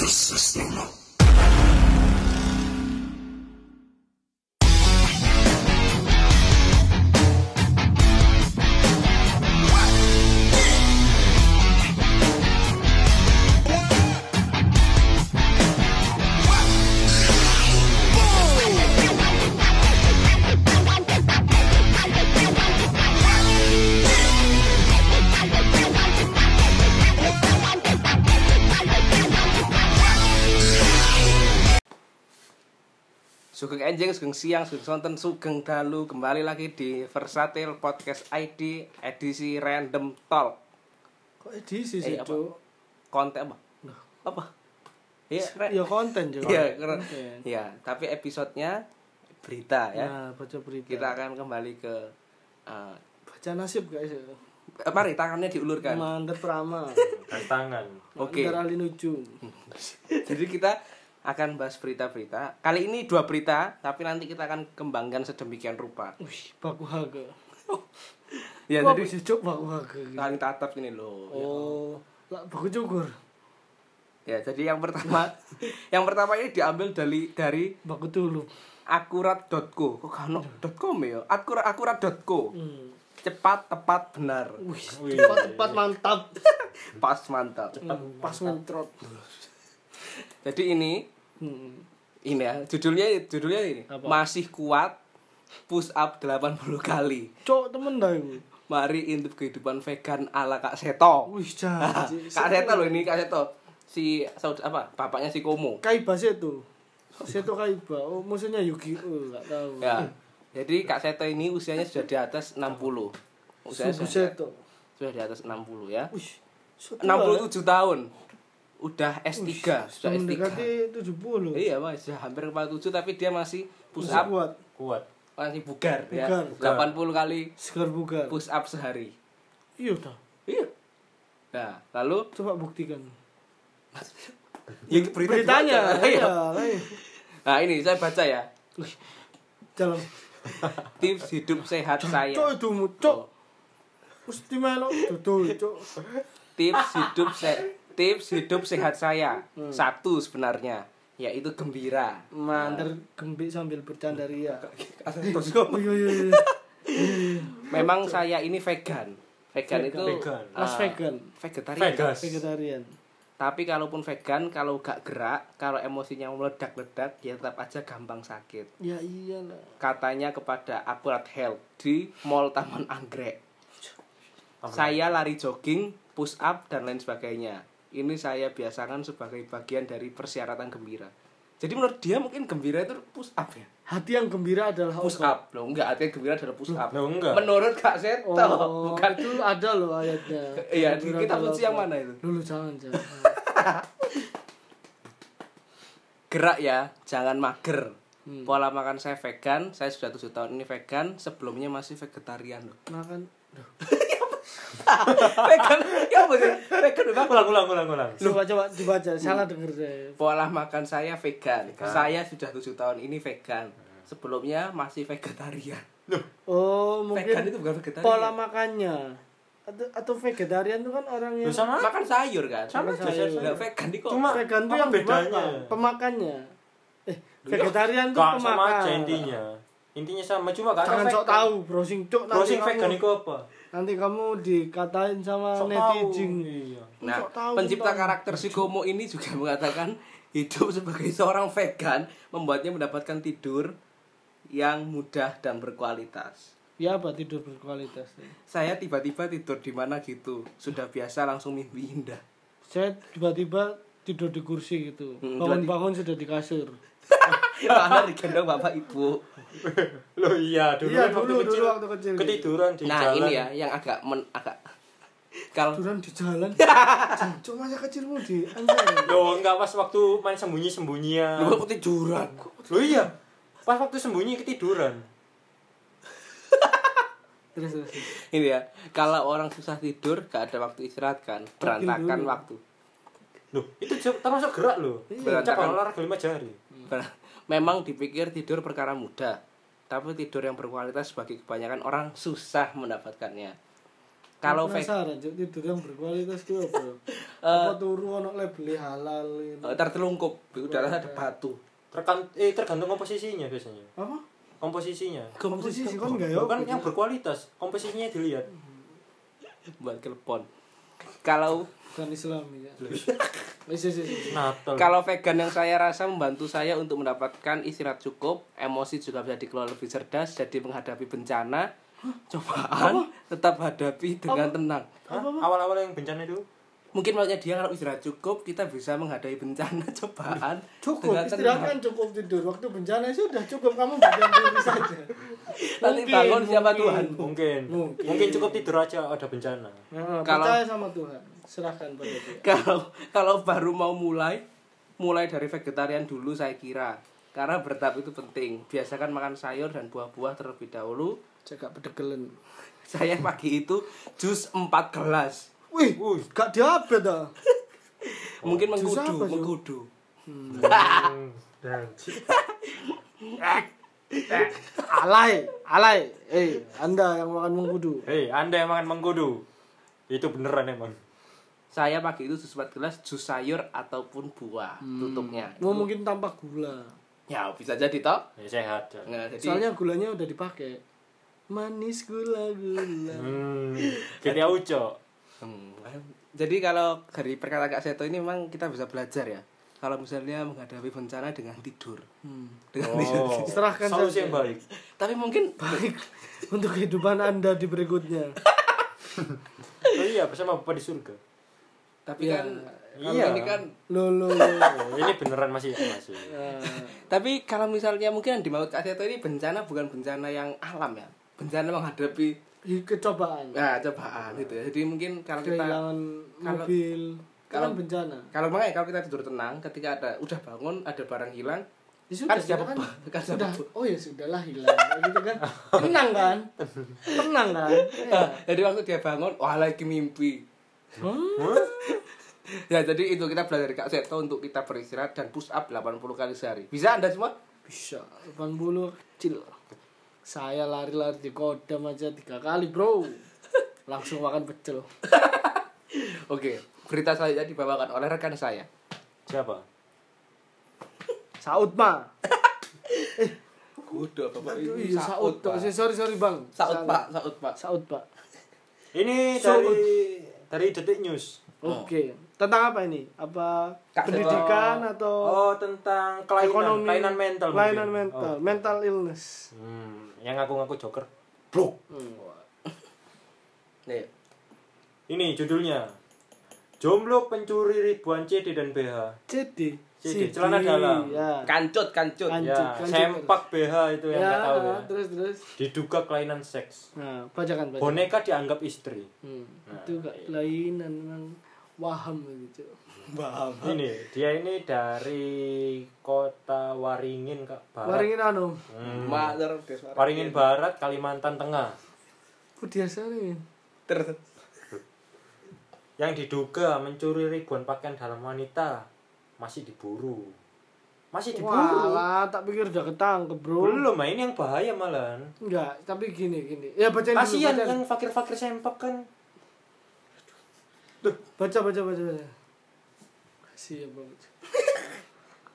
the system. Sugeng Enjing, Sugeng Siang, Sugeng Sonten, Sugeng Dalu Kembali lagi di Versatil Podcast ID Edisi Random Talk Kok edisi Eh, sih, apa? Cuk? Konten apa? Apa? Iya, re- Ya konten, Cuk. Iya. Iya, tapi episodenya berita ya Nah, baca berita. Kita akan kembali ke eh, baca nasib guys. eh, Mari tangannya diulurkan Mantep Prama. Tangan Oke. Nuju. Jadi kita akan bahas berita-berita Kali ini dua berita Tapi nanti kita akan kembangkan sedemikian rupa Wih, baku haga. Ya, bisa cuk baku haga. saling tatap ini loh ya. Oh, lah baku cukur. Ya, jadi yang pertama, yang pertama ini diambil dari dari Baku tulu. akurat.co. Kok kano .com ya? Akurat akurat.co. Hmm. Cepat, tepat, benar. Wih, Wih. cepat-cepat mantap. Pas mantap. Hmm, Pas mentrot. Jadi ini Hmm. ini ya, judulnya judulnya ini. Apa? Masih kuat push up 80 kali. Cok temen dah iku. Mari intip kehidupan vegan ala Kak Seto. Wih. Kak Seto loh ini Kak Seto. Si saud- apa? Bapaknya si Komo. Kaiba Seto. Seto Kaiba. Oh, musuhnya Yugi. Oh, enggak tahu. Ya. Jadi Kak Seto ini usianya sudah di atas 60. Usianya sudah, Seto. sudah di atas 60 ya. Wih, so tua, 67 tahun. Udah S3, ya. sudah S3. Mendekati 70. Iya, Mas, sudah hampir kepala 7 tapi dia masih push Masih up kuat. kuat masih bugar, ya. Bugar. 80 kali Segar bugar. push up sehari. Iya dah. Iya. Nah, lalu Coba buktikan. ya, berita Beritanya. dibaca. Iya. Iya. lah. Nah, ini saya baca ya. Dalam. Tips hidup sehat saya. Cok itu mu, cok. Mesti cok. Tips hidup se tips hidup sehat saya. Hmm. Satu sebenarnya yaitu gembira. Manter gembik sambil bercanda ria. Terus iya iya iya. Memang saya ini vegan. Vegan, Vegan. itu Vegan. Mas ah, vegan. vegetarian. Vegas Vegetarian. Tapi kalaupun vegan, kalau gak gerak, kalau emosinya meledak-ledak, ya tetap aja gampang sakit. Ya iyalah. Katanya kepada Akurat Health di Mall Taman Anggrek. Saya lari jogging, push up, dan lain sebagainya. Ini saya biasakan sebagai bagian dari persyaratan gembira. Jadi menurut dia mungkin gembira itu push up ya? Hati yang gembira adalah Push up. Loh enggak, artinya gembira adalah push up. Loh, enggak. Menurut Kak Seto, Oh, bukan itu ada loh ayatnya. Iya, di Gembira kitab adalah suci yang mana itu? Dulu jangan jangan. gerak ya, jangan mager. Hmm. Pola makan saya vegan, saya sudah tujuh tahun ini vegan, sebelumnya masih vegetarian loh. Makan. Duh. vegan, apa sih? Vegan memang ulang ulang ulang ulang Coba coba dibaca, salah denger saya. pola makan saya vegan. Saya sudah tujuh tahun ini vegan. Sebelumnya masih vegetarian. Oh, Vegan mungkin itu bukan vegetarian. pola makannya. Atau, atau vegetarian itu kan orang yang Loh, sama makan sayur kan? Sama sayur. sayur. Nggak, vegan di kok. Cuma- vegan tuh apa yang bedanya? pemakannya. Eh, vegetarian tuh Gak pemakan. sama aja intinya intinya sama cuma gak Jangan sok tahu browsing nanti browsing vegan itu apa nanti kamu dikatain sama Sok netizen. tahu. Iya. Nah, tahu, pencipta tahu. karakter si Komo ini juga mengatakan hidup sebagai seorang vegan membuatnya mendapatkan tidur yang mudah dan berkualitas. Ya apa tidur berkualitas. Saya tiba-tiba tidur di mana gitu, sudah biasa langsung mimpi indah. Saya tiba-tiba tidur di kursi gitu. Hmm, Bangun-bangun sudah di kasur. Karena digendong bapak ibu. Loh iya dulu Iya, kan waktu dulu, kecil dulu waktu kecil. ketiduran di Nah jalan ini ya yang agak men agak kalau Tiduran di jalan. Cuk masa kecilmu di anjay. Loh enggak pas waktu main sembunyi-sembunyian lu kok tiduran. Loh iya pas waktu sembunyi ketiduran Terus terus. Ini ya, kalau orang susah tidur gak ada waktu istirahat kan, berantakan dulu. waktu. Loh itu termasuk gerak loh Iya. Cak olahraga lima jari Ber- Memang dipikir tidur perkara mudah, tapi tidur yang berkualitas bagi kebanyakan orang susah mendapatkannya. Kalau penasaran tidur yang berkualitas itu apa? Apa turu ono label halal ini. Eh, tertelungkup udara ada batu Terkan eh tergantung komposisinya biasanya. Apa? Komposisinya. Komposisi kan enggak ya? Bukan yang berkualitas, komposisinya dilihat. buat telepon kalau Bukan Islami ya. Kalau vegan yang saya rasa membantu saya untuk mendapatkan istirahat cukup emosi juga bisa dikelola lebih cerdas jadi menghadapi bencana cobaan tetap hadapi dengan tenang. Hah? Awal-awal yang bencana itu mungkin maksudnya dia kalau istirahat cukup kita bisa menghadapi bencana cobaan Cukup istirahat kan cukup tidur. Waktu bencana sudah cukup kamu berdiam diri saja. nanti Mungkin, bangun siapa mungkin. Tuhan mungkin. Mungkin. Mungkin cukup tidur aja ada bencana. Nah, Kalau- percaya sama Tuhan. Serahkan pada dia. kalau kalau baru mau mulai mulai dari vegetarian dulu saya kira karena bertahap itu penting biasakan makan sayur dan buah-buah terlebih dahulu Jaga pedegelen. saya pagi itu jus 4 gelas Wih, Wuih. gak diabetes dah. mungkin Jus mengkudu apa, Ju? mengkudu Alay, alay. Eh, Anda yang makan mengkudu. Hei, Anda yang makan mengkudu. Itu beneran emang. saya pagi itu jus 4 gelas jus sayur ataupun buah tutupnya Mau mungkin tanpa gula. ya bisa jadi toh Ya sehat. ya. nah, jadi Soalnya gulanya udah dipakai. Manis gula gula. Hmm. Kita uco. Hmm, jadi kalau dari perkataan Kak Seto ini memang kita bisa belajar ya kalau misalnya menghadapi bencana dengan tidur Hmm. dengan tidur Oh. Serahkan Solusi saja. yang baik. tapi mungkin Baik untuk kehidupan Anda di berikutnya. Oh iya, bersama Bapak di surga. tapi Ya, kan kalau iya. ini kan Lo lo lo. Oh, ini beneran masih masih. Eh, tapi kalau misalnya mungkin yang di maut Kak Seto ini bencana bukan bencana yang alam ya bencana menghadapi kecobaan. nah cobaan gitu ya jadi mungkin kalau kita Kehilangan mobil. kalau- Kan bencana. kalau makanya kalau kita tidur tenang ketika ada udah bangun ada barang hilang Ya kan sudah, siapa sudah kan, kan sudah. siapa Oh ya sudahlah hilang. Gitu kan. Tenang kan? Tenang kan? Ya. jadi waktu dia bangun wah lagi mimpi Hmm? ya jadi itu kita belajar dari Kak Seto untuk kita beristirahat dan push up 80 kali sehari bisa anda semua Bisa 80 kecil. Saya lari-lari di kodam aja tiga kali bro. Langsung makan pecel. oke berita selanjutnya dibawakan oleh rekan saya Siapa? Saud mah. Kudu bapak Aduh, ini iya Saud. Tok. Sorry sorry bang. Saud pak Saud pak Saud pak. Ini dari dari Detik News. Oke. Tentang apa ini? Apa Kak pendidikan atau Oh, tentang kelainan, ekonomi? kelainan mental. Kelainan mungkin. mental. Oh. Mental illness. Hmm, yang ngaku-ngaku joker. Bro. nih Ini judulnya. Jomblo pencuri ribuan CD dan BH. CD. CD, celana dalam. Ya. kancut kancut Kan- ya, lanjut. sempak BH itu yang Ya, nggak tahu ya. terus terus. Diduga kelainan seks. Nah, bacakan bacakan. Boneka dianggap istri. Hmm, Nah, itu gak kelainan memang waham gitu. Ini dia ini dari kota Waringin Kak Barat. Waringin anu. Hmm. mother Waringin Barat, Kalimantan Tengah. Biasa nih. terus Yang diduga mencuri ribuan pakaian dalam wanita masih diburu. Masih diburu. Walah, tak pikir udah ketangkep, Bro. Belum, nah ini yang bahaya malahan. Enggak, tapi gini gini. Ya bacain Kasihan yang fakir-fakir sempak kan. Baca baca baca baca. Kasih ya, Bro.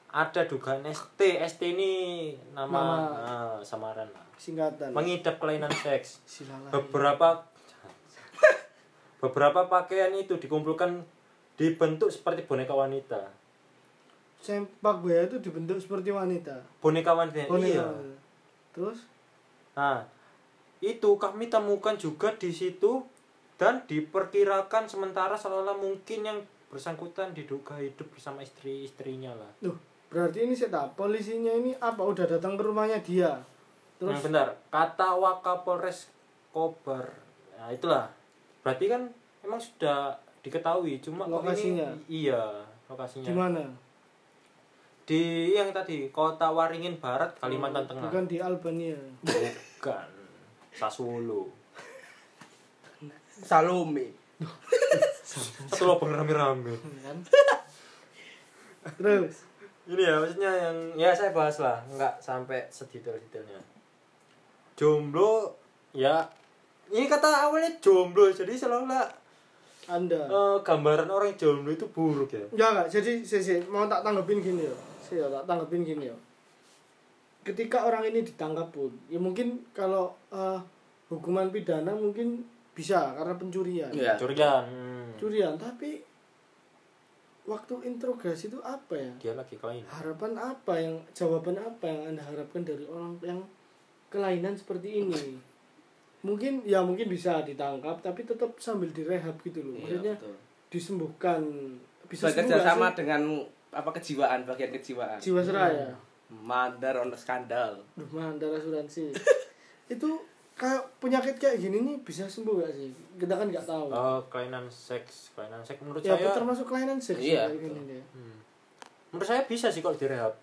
Ada dugaan ST. ST ini nama, Nama. ah, samaran. Singkatan. Mengidap kelainan seks. Silalah. Beberapa beberapa pakaian itu dikumpulkan dibentuk seperti boneka wanita. Sempak gue itu dibentuk seperti wanita. Boneka wanita. Boneka. Iya. Terus Nah, itu kami temukan juga di situ dan diperkirakan sementara seolah mungkin yang bersangkutan diduga hidup bersama istri-istrinya lah. Duh, berarti ini saya tahu polisinya ini apa udah datang ke rumahnya dia. Terus Terus bentar, kata Wakapolres Kobar. Nah, itulah. Berarti kan emang sudah diketahui cuma Lokasinya? ini iya, lokasinya. di mana? Di yang tadi Kota Waringin Barat, Kalimantan Tengah. Bukan di Albania. Bukan. Sassuolo. Salome Satu lubang rame-rame. Terus Ini ya maksudnya yang ya saya bahas lah, nggak sampai sedetail-detailnya. Jomblo ya ini kata awalnya jomblo jadi seolah Anda. eh, gambaran orang jomblo itu buruk ya Ya enggak, jadi saya, saya mau tak tanggepin gini ya. Saya tak tanggepin gini ya. Ketika orang ini ditangkap pun, ya mungkin kalau eh, hukuman pidana mungkin bisa karena pencurian. Iya. curian hmm. Curian, tapi waktu interogasi itu apa ya? dia lagi kelainan Harapan apa yang jawaban apa yang Anda harapkan dari orang yang kelainan seperti ini? Mungkin ya mungkin bisa ditangkap tapi tetap sambil direhab gitu loh. Iya, Maksudnya betul. disembuhkan bisa bekerja sama dengan apa kejiwaan bagian kejiwaan jiwa seraya. mandar on skandal Duh, mandar asuransi. itu kayak penyakit kayak gini nih bisa sembuh gak sih? Kita kan nggak tahu. Oh, kelainan seks kelainan seks menurut ya saya termasuk kelainan seks Iya, kayak gini nih. hmm. menurut saya bisa sih kalau direhab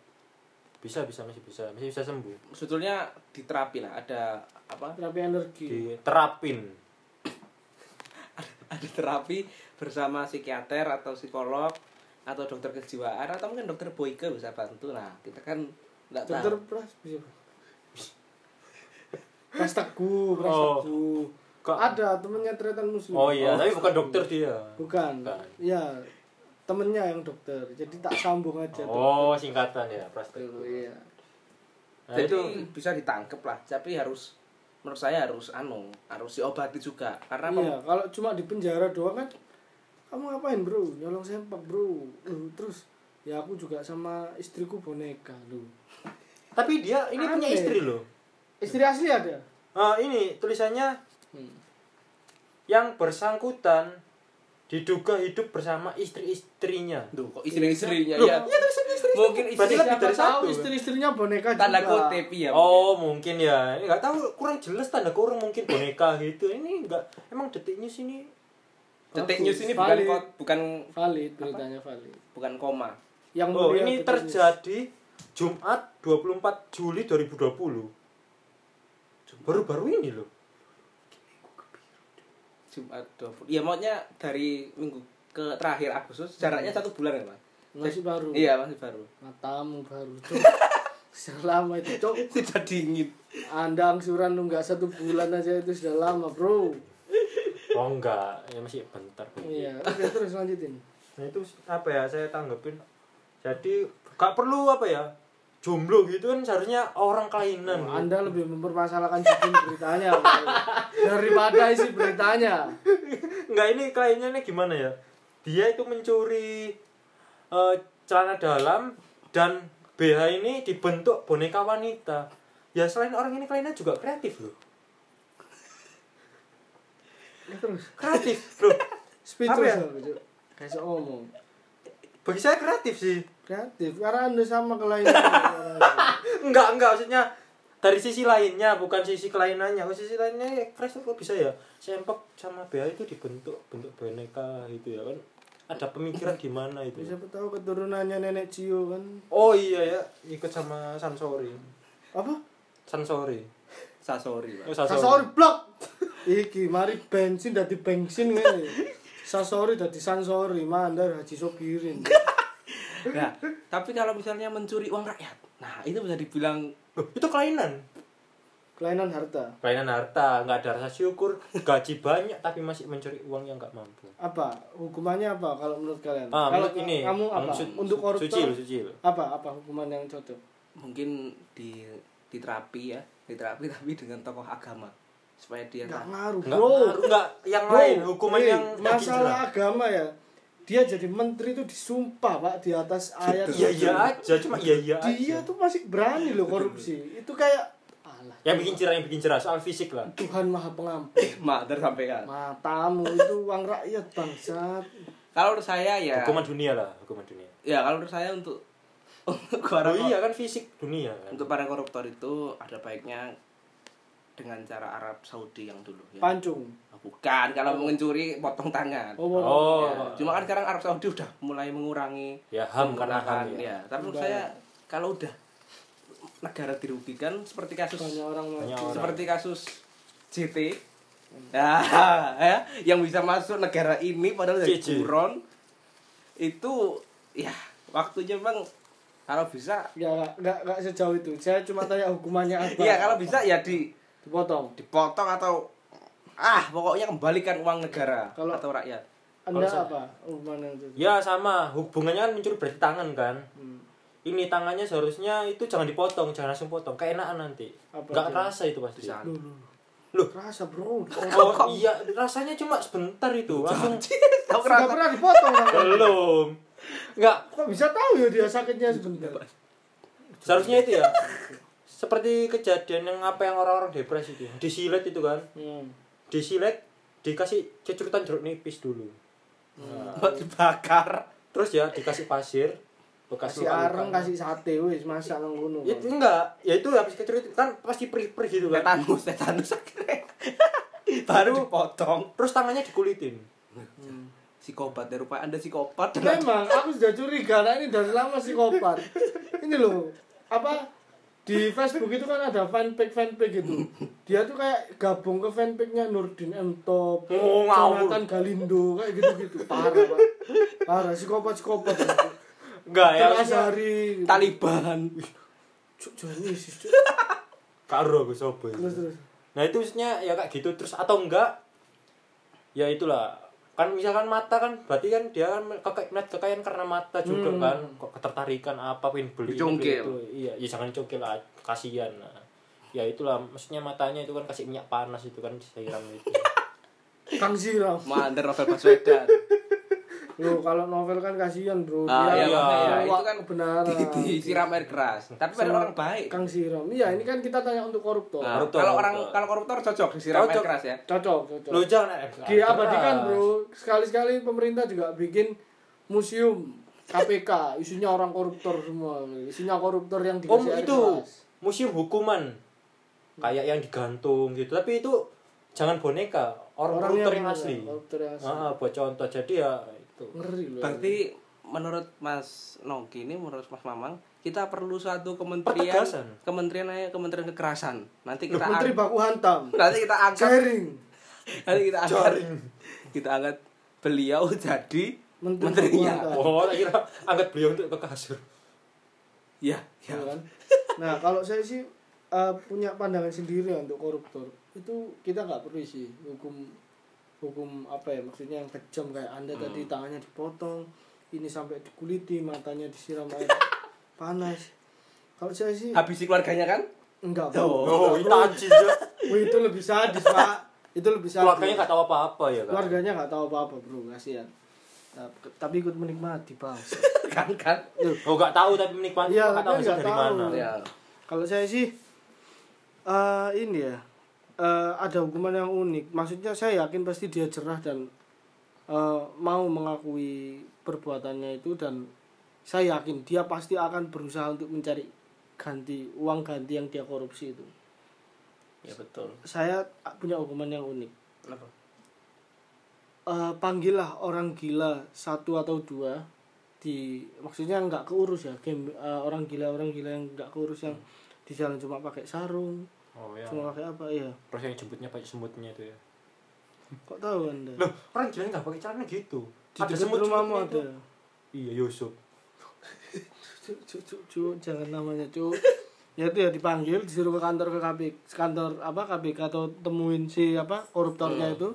bisa bisa masih bisa masih bisa sembuh sebetulnya diterapi lah ada apa Terapi energi. diterapin ada terapi bersama psikiater atau psikolog atau dokter kejiwaan atau mungkin dokter boyke bisa bantu nah kita kan nggak Dokter tahu pras bisa. Pras teguh, pras Oh. teguh. Kok- Ada temennya tretan muslim. oh iya Oh. tapi bukan dokter dia Bukan. Bukan. Ya, temennya yang dokter. Jadi tak sambung aja. oh singkatan ya dokter. plastik Iya. nah, jadi itu bisa ditangkep lah tapi harus menurut saya harus anu harus diobati juga karena Iya, kalau cuma di penjara doang kan kamu ngapain bro nyolong sempak bro Loh, terus ya aku juga sama istriku boneka lu tapi dia ini punya Aneh. istri loh istri asli ada Ah, ini tulisannya hmm. yang bersangkutan diduga hidup bersama istri-istrinya Duh, kok istri-istrinya Loh, ya mungkin Berarti istri lebih dari Siapa tahu satu. istri-istrinya boneka tanda juga kutip ya Oh mungkin ya, ini nggak tahu kurang jelas tanda kurung mungkin boneka gitu. Ini nggak, emang detiknya sini. detik news ini bukan valid. bukan valid beritanya valid bukan koma yang Oh ini terjadi Jumat 24 Juli 2020. Baru-baru ini loh. Jumat 20 ya maunya dari minggu ke terakhir Agustus jaraknya satu bulan ya mas? Masih baru. Iya masih baru. Matamu baru cok selama itu cok sudah dingin. Anda angsuran nunggak satu bulan aja itu sudah lama bro. Oh enggak, ya masih bentar. iya oke terus lanjutin. Nah itu apa ya? Saya tanggepin. Jadi nggak perlu apa ya jomblo gitu kan seharusnya orang kelainan. Oh, anda lebih mempermasalahkan judul beritanya daripada isi beritanya Enggak ini ini gimana ya? Dia itu mencuri eh, celana dalam dan BH ini dibentuk boneka wanita. Ya selain orang ini kliennya juga kreatif loh. Ya, terus Kreatif, Bro. speechless ya? kayak ngomong Bagi saya kreatif sih. Kreatif karena anda sama kelainan. Enggak, enggak maksudnya dari sisi lainnya bukan sisi kelainannya. Kalau sisi lainnya ya, fresh kok bisa ya. Sempak sama BH itu dibentuk bentuk boneka gitu ya kan. Ada pemikiran gimana itu. siapa tahu keturunannya nenek Cio kan Oh iya ya, ikut sama Sansori. apa Sansori. sasori Oh, pak Sasori blok. Iki mari bensin dadi bensin ngene. Sasori dadi sansori, mandar Haji Sobirin. Nah tapi kalau misalnya mencuri uang rakyat nah itu bisa dibilang itu kelainan. Kelainan harta. Kelainan harta, nggak ada rasa syukur, gaji banyak tapi masih mencuri uang yang nggak mampu. Apa? Hukumannya apa kalau menurut kalian? Ah, kalau menurut ini kamu apa? su- Untuk koruptor Suci, loh, suci. loh. apa? Apa hukuman yang cocok? mungkin di di terapi ya di terapi tapi dengan tokoh agama supaya dia Enggak tahu ngaruh, Nggak, Bro. ngaruh, nggak yang Bro, lain, hukuman yang masalah agama ya. Dia jadi menteri itu disumpah, Pak, di atas ayat. Iya iya aja, cuma iya iya Dia aja. tuh masih berani loh korupsi. Itu kayak alah. Yang bikin cerah, yang bikin cerah soal fisik lah. Tuhan Maha Pengampun. mak tersampaikan Matamu itu uang rakyat bangsat. kalau menurut saya ya Hukuman dunia lah, hukuman dunia. ya kalau menurut saya untuk untuk para Oh iya kan fisik dunia kan. untuk para koruptor itu ada baiknya dengan cara Arab Saudi yang dulu ya. Pancung. Bukan kalau mau mencuri potong tangan Oh, Oh. Ya, cuma kan sekarang Arab Saudi udah mulai mengurangi Ya ham karena ham ya. ya. Tapi menurut saya kalau udah negara dirugikan seperti kasus banyak orang mati. Banyak orang. seperti kasus JT ya, ya yang bisa masuk negara ini padahal dari buron itu ya waktunya bang kalau bisa Ya enggak, enggak, enggak sejauh itu. Saya cuma tanya hukumannya apa. ya kalau bisa ya di dipotong. dipotong atau ah pokoknya kembalikan uang negara Kalau- atau rakyat anda Kalau apa hukuman yang itu Ya sama, hubungannya kan mencuri berarti tangan kan. Hmm. Ini tangannya seharusnya itu jangan dipotong, jangan langsung potong. Keenakan nanti. Apa Enggak dia? rasa itu pasti. Loh, loh. Loh. rasa bro Oh iya, rasanya cuma sebentar itu. Langsung kerasa. pernah dipotong belum. Enggak, kok bisa tahu ya dia sakitnya sebentar seharusnya itu ya. Seperti kejadian yang apa yang orang-orang depresi itu. Disilet itu kan. hmm. Disilet dikasih cecurutan jeruk nipis dulu. Buat dibakar. Terus ya dikasih pasir bekas kasih areng kasih sate wis masak nang ngono Ya, itu enggak, ya itu habis kecurut kan pasti perih-perih gitu kan. Tetanus, tetanus akhirnya. Baru dipotong. Terus tangannya dikulitin. Psikopat ya rupanya Anda psikopat. memang aku sudah curiga nah ini dari lama psikopat ini loh apa di Facebook itu kan ada fanpage fanpage gitu. Dia tuh kayak gabung ke fanpage-nya Nurdin M. Top Oh. Jonathan Galindo kayak gitu gitu parah pak. Parah psikopat psikopat Enggak ya, hari Taliban. cuk sih cuk. Karo aku terus terus. Nah, itu maksudnya ya kayak gitu. Terus atau enggak ya itulah kan misalkan mata kan berarti kan dia kan kakak melihat kekayaan karena mata juga Hmm. kan kok ketertarikan apa pengen beli itu. iya ya jangan congkel lah kasihan nah. ya itulah maksudnya matanya itu kan kasih minyak panas itu kan siram itu Kang Siram Mandar novel Baswedan. Loh, kalau novel kan kasihan, Bro. Ah, Dia iya, iya. itu kan kebenaran. Di, disiram air keras. Tapi pada orang baik. Kang Siram. Iya, ini kan kita tanya untuk koruptor. Nah, Koruptor, kalau orang kalau koruptor cocok disiram air Cocok. keras ya. Cocok, cocok. lo jangan eh, Diabadikan. Bro. Sekali-sekali pemerintah juga bikin museum KPK, isinya orang koruptor semua. Isinya koruptor yang Oh dikasih air itu keras. museum hukuman kayak yang digantung gitu tapi itu jangan boneka orang koruptor yang benar, asli Koruptor yang asli. ah buat contoh jadi ya itu Ngeri loh. Berarti menurut Mas Nogi ini menurut Mas Mamang kita perlu suatu kementerian Pertegasan. kementerian aja kementerian kekerasan. Nanti kita Menteri baku hantam. nanti kita angkat Sharing. nanti kita angkat kita angkat beliau jadi Menteri menterinya. oh tak kira angkat beliau untuk ke kasur Ya, Ya ya. kan? Nah, kalau saya sih eh, punya pandangan sendiri ya untuk koruptor. Itu kita nggak perlu sih hukum hukum apa ya maksudnya yang kejam kayak Anda Hmm. tadi tangannya dipotong, ini sampai dikuliti, matanya disiram air panas. Kalau saya sih Habisi keluarganya kan? enggak. Oh, Bro. oh Enggak, itu ya lebih sadis, Pak. Itu lebih sadis. keluarganya nggak tahu apa-apa ya kan Keluarganya nggak tahu apa-apa, Bro. Kasihan. Nah, tapi ikut menikmati, Bang. kan kan. oh nggak tahu tapi menikmati Iya, nggak tahu nggak dari tahu. mana Ya. Kalau saya sih eh ini ya eh, ada hukuman yang unik. Maksudnya saya yakin pasti dia cerah dan eh, mau mengakui perbuatannya itu dan saya yakin dia pasti akan berusaha untuk mencari ganti uang ganti yang dia korupsi itu. Ya betul. Saya punya hukuman yang unik. Kenapa? Eh, panggillah orang gila satu atau dua di maksudnya nggak keurus ya game eh, orang gila orang gila yang nggak keurus yang di jalan cuma pakai sarung oh ya cuma pakai apa? Ya terus yang jemputnya pakai semutnya itu ya? Kok tahu anda? Loh orang jalan nggak pakai celana gitu. Di dekat rumahmu ada? Iya Yusuf. Cuk cuk cuk jangan namanya cuk. Ya itu ya dipanggil disuruh ke kantor ke KPK kantor apa KPK atau temuin si apa koruptornya itu.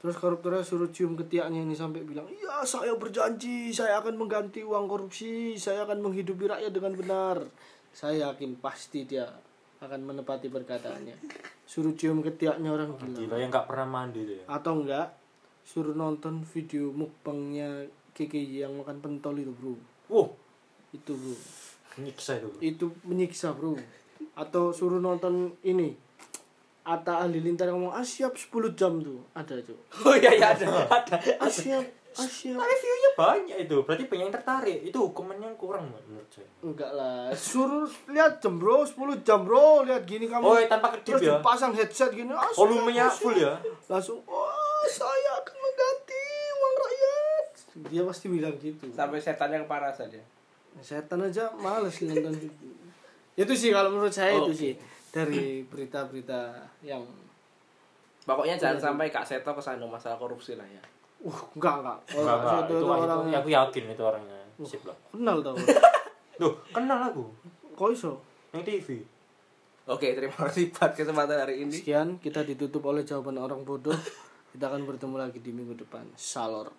Terus koruptornya suruh cium ketiaknya ini sampai bilang iya saya berjanji saya akan mengganti uang korupsi saya akan menghidupi rakyat dengan benar. Saya yakin pasti dia akan menepati perkataannya. Suruh cium ketiaknya orang gila. Gila yang nggak pernah mandi tuh ya? Atau enggak suruh nonton video mukbangnya KKY yang makan pentol itu bro. Wow itu bro. Nyiksa itu itu menyiksa bro. Atau suruh nonton ini Atta Halilintar ngomong ah siap 10 jam tuh. Ada tuh Oh iya iya ada. ada. ah siap ah siap. Tapi view-nya banyak itu. Berarti banyak yang tertarik. Itu hukumannya yang kurang menurut saya. Enggak lah. Suruh lihat jam bro 10 jam bro. Lihat gini kamu. Oh tanpa kedip terus ya. dipasang headset gini. Ah, siap, volumenya ah, full ya? Langsung wah saya akan mengganti uang rakyat. Dia pasti bilang gitu. Sampai setan yang parah saja. setan aja males nonton gitu. itu sih kalau menurut saya Oh, itu sih dari berita-berita yang Pokoknya jangan sampai Kak Seto kesandung masalah korupsi lah ya. uh enggak enggak. Enggak itu, itu, itu, orang aku yakin itu orangnya. Sip lah. kenal tau. Duh, kenal aku? Kok iso? Yang TV Oke, terima kasih buat kesempatan hari ini. sekian kita ditutup oleh jawaban orang bodoh. Kita akan bertemu lagi di minggu depan. Salor